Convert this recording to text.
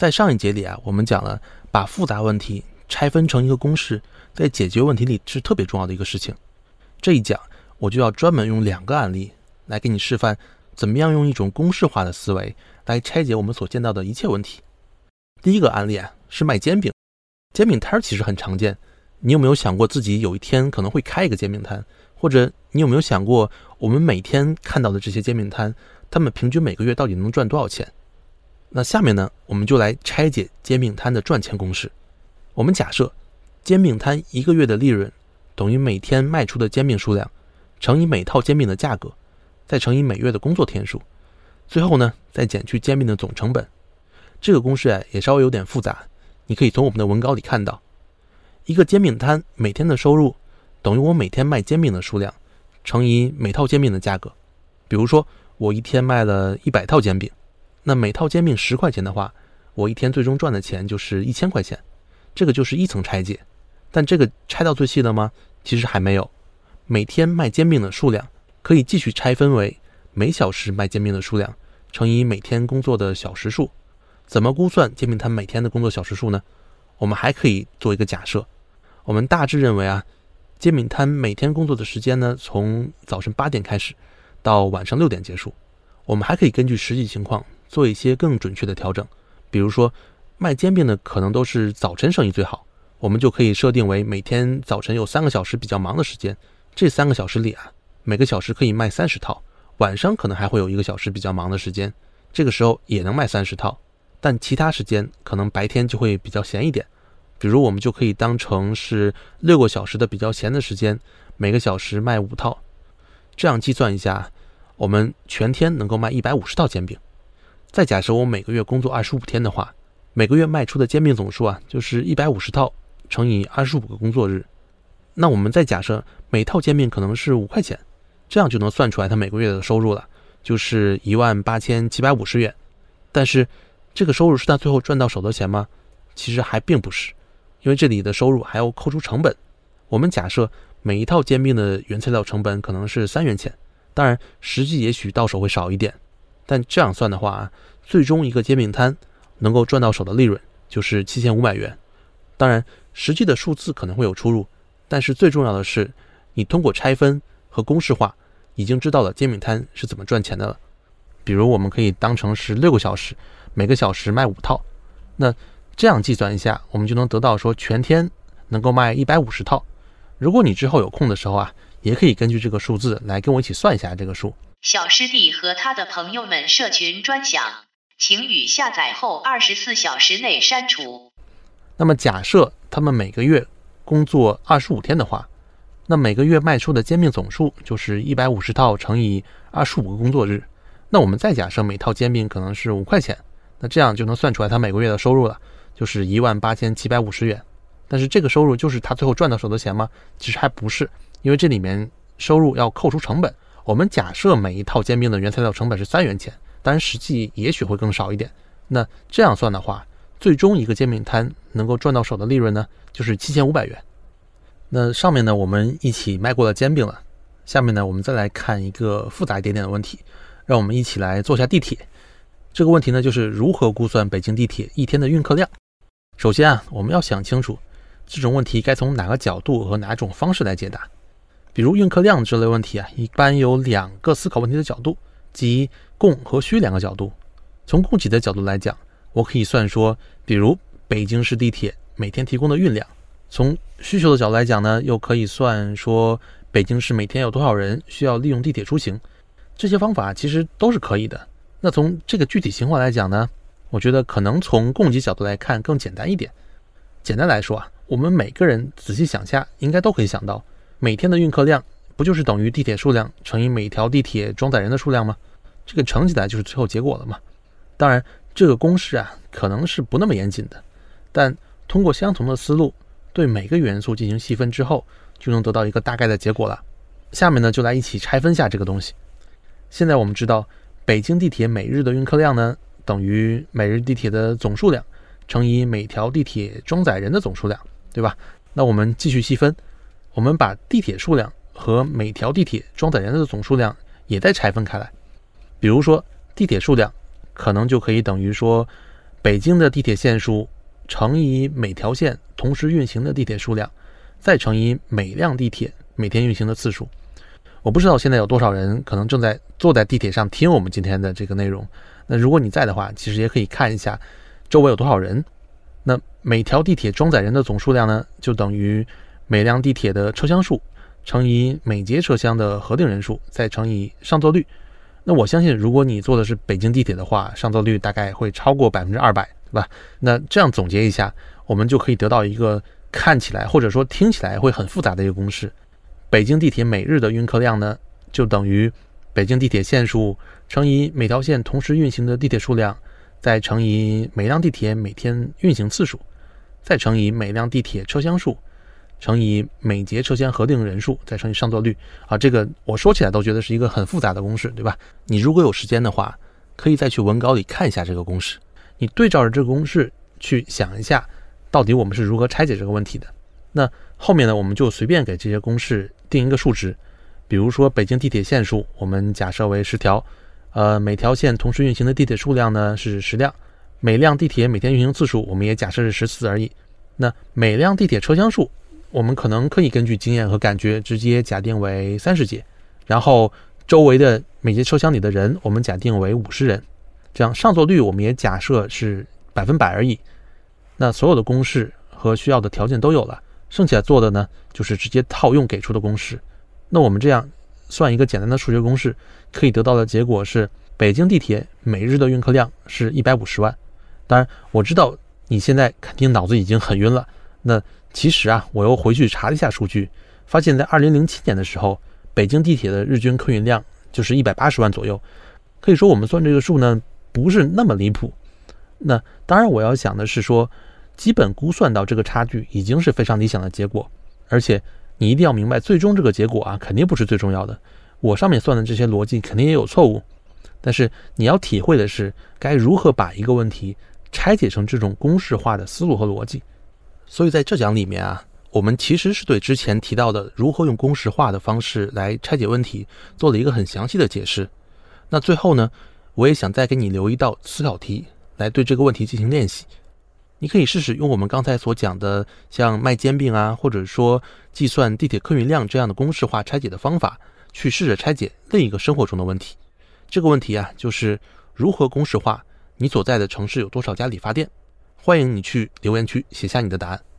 在上一节里啊，我们讲了把复杂问题拆分成一个公式，在解决问题里是特别重要的一个事情。这一讲我就要专门用两个案例来给你示范，怎么样用一种公式化的思维来拆解我们所见到的一切问题。第一个案例啊，是卖煎饼，煎饼摊儿其实很常见。你有没有想过自己有一天可能会开一个煎饼摊？或者你有没有想过，我们每天看到的这些煎饼摊，他们平均每个月到底能赚多少钱？那下面呢，我们就来拆解煎饼摊的赚钱公式。我们假设，煎饼摊一个月的利润等于每天卖出的煎饼数量乘以每套煎饼的价格，再乘以每月的工作天数，最后呢再减去煎饼的总成本。这个公式啊也稍微有点复杂，你可以从我们的文稿里看到，一个煎饼摊每天的收入。等于我每天卖煎饼的数量乘以每套煎饼的价格。比如说，我一天卖了一百套煎饼，那每套煎饼十块钱的话，我一天最终赚的钱就是一千块钱。这个就是一层拆解。但这个拆到最细了吗？其实还没有。每天卖煎饼的数量可以继续拆分为每小时卖煎饼的数量乘以每天工作的小时数。怎么估算煎饼摊每天的工作小时数呢？我们还可以做一个假设，我们大致认为啊。煎饼摊每天工作的时间呢，从早晨八点开始，到晚上六点结束。我们还可以根据实际情况做一些更准确的调整。比如说，卖煎饼的可能都是早晨生意最好，我们就可以设定为每天早晨有三个小时比较忙的时间。这三个小时里啊，每个小时可以卖三十套。晚上可能还会有一个小时比较忙的时间，这个时候也能卖三十套。但其他时间可能白天就会比较闲一点。比如我们就可以当成是六个小时的比较闲的时间，每个小时卖五套，这样计算一下，我们全天能够卖一百五十套煎饼。再假设我每个月工作二十五天的话，每个月卖出的煎饼总数啊，就是一百五十套乘以二十五个工作日。那我们再假设每套煎饼可能是五块钱，这样就能算出来他每个月的收入了，就是一万八千七百五十元。但是这个收入是他最后赚到手的钱吗？其实还并不是。因为这里的收入还要扣除成本，我们假设每一套煎饼的原材料成本可能是三元钱，当然实际也许到手会少一点，但这样算的话，最终一个煎饼摊能够赚到手的利润就是七千五百元。当然实际的数字可能会有出入，但是最重要的是，你通过拆分和公式化，已经知道了煎饼摊是怎么赚钱的了。比如我们可以当成是六个小时，每个小时卖五套，那。这样计算一下，我们就能得到说全天能够卖一百五十套。如果你之后有空的时候啊，也可以根据这个数字来跟我一起算一下这个数。小师弟和他的朋友们社群专享，请于下载后二十四小时内删除。那么假设他们每个月工作二十五天的话，那每个月卖出的煎饼总数就是一百五十套乘以二十五个工作日。那我们再假设每套煎饼可能是五块钱，那这样就能算出来他每个月的收入了。就是一万八千七百五十元，但是这个收入就是他最后赚到手的钱吗？其实还不是，因为这里面收入要扣除成本。我们假设每一套煎饼的原材料成本是三元钱，当然实际也许会更少一点。那这样算的话，最终一个煎饼摊能够赚到手的利润呢，就是七千五百元。那上面呢，我们一起卖过了煎饼了，下面呢，我们再来看一个复杂一点点的问题，让我们一起来坐下地铁。这个问题呢，就是如何估算北京地铁一天的运客量。首先啊，我们要想清楚这种问题该从哪个角度和哪种方式来解答。比如运客量这类问题啊，一般有两个思考问题的角度，即供和需两个角度。从供给的角度来讲，我可以算说，比如北京市地铁每天提供的运量；从需求的角度来讲呢，又可以算说北京市每天有多少人需要利用地铁出行。这些方法其实都是可以的。那从这个具体情况来讲呢？我觉得可能从供给角度来看更简单一点。简单来说啊，我们每个人仔细想下，应该都可以想到，每天的运客量不就是等于地铁数量乘以每条地铁装载人的数量吗？这个乘起来就是最后结果了嘛。当然，这个公式啊可能是不那么严谨的，但通过相同的思路，对每个元素进行细分之后，就能得到一个大概的结果了。下面呢，就来一起拆分下这个东西。现在我们知道，北京地铁每日的运客量呢。等于每日地铁的总数量乘以每条地铁装载人的总数量，对吧？那我们继续细分，我们把地铁数量和每条地铁装载人的总数量也再拆分开来。比如说，地铁数量可能就可以等于说北京的地铁线数乘以每条线同时运行的地铁数量，再乘以每辆地铁每天运行的次数。我不知道现在有多少人可能正在坐在地铁上听我们今天的这个内容。那如果你在的话，其实也可以看一下周围有多少人。那每条地铁装载人的总数量呢，就等于每辆地铁的车厢数乘以每节车厢的核定人数，再乘以上座率。那我相信，如果你坐的是北京地铁的话，上座率大概会超过百分之二百，对吧？那这样总结一下，我们就可以得到一个看起来或者说听起来会很复杂的一个公式：北京地铁每日的运客量呢，就等于北京地铁线数乘以每条线同时运行的地铁数量，再乘以每辆地铁每天运行次数，再乘以每辆地铁车厢数。乘以每节车厢核定人数，再乘以上座率啊，这个我说起来都觉得是一个很复杂的公式，对吧？你如果有时间的话，可以再去文稿里看一下这个公式，你对照着这个公式去想一下，到底我们是如何拆解这个问题的。那后面呢，我们就随便给这些公式定一个数值，比如说北京地铁线数，我们假设为十条，呃，每条线同时运行的地铁数量呢是十辆，每辆地铁每天运行次数我们也假设是十次而已。那每辆地铁车厢数。我们可能可以根据经验和感觉直接假定为三十节，然后周围的每节车厢里的人我们假定为五十人，这样上座率我们也假设是百分百而已。那所有的公式和需要的条件都有了，剩下做的呢就是直接套用给出的公式。那我们这样算一个简单的数学公式，可以得到的结果是北京地铁每日的运客量是一百五十万。当然我知道你现在肯定脑子已经很晕了，那。其实啊，我又回去查了一下数据，发现，在二零零七年的时候，北京地铁的日均客运量就是一百八十万左右。可以说，我们算这个数呢，不是那么离谱。那当然，我要想的是说，基本估算到这个差距已经是非常理想的结果。而且，你一定要明白，最终这个结果啊，肯定不是最重要的。我上面算的这些逻辑肯定也有错误，但是你要体会的是，该如何把一个问题拆解成这种公式化的思路和逻辑。所以在这讲里面啊，我们其实是对之前提到的如何用公式化的方式来拆解问题做了一个很详细的解释。那最后呢，我也想再给你留一道思考题，来对这个问题进行练习。你可以试试用我们刚才所讲的像卖煎饼啊，或者说计算地铁客运量这样的公式化拆解的方法，去试着拆解另一个生活中的问题。这个问题啊，就是如何公式化你所在的城市有多少家理发店。欢迎你去留言区写下你的答案。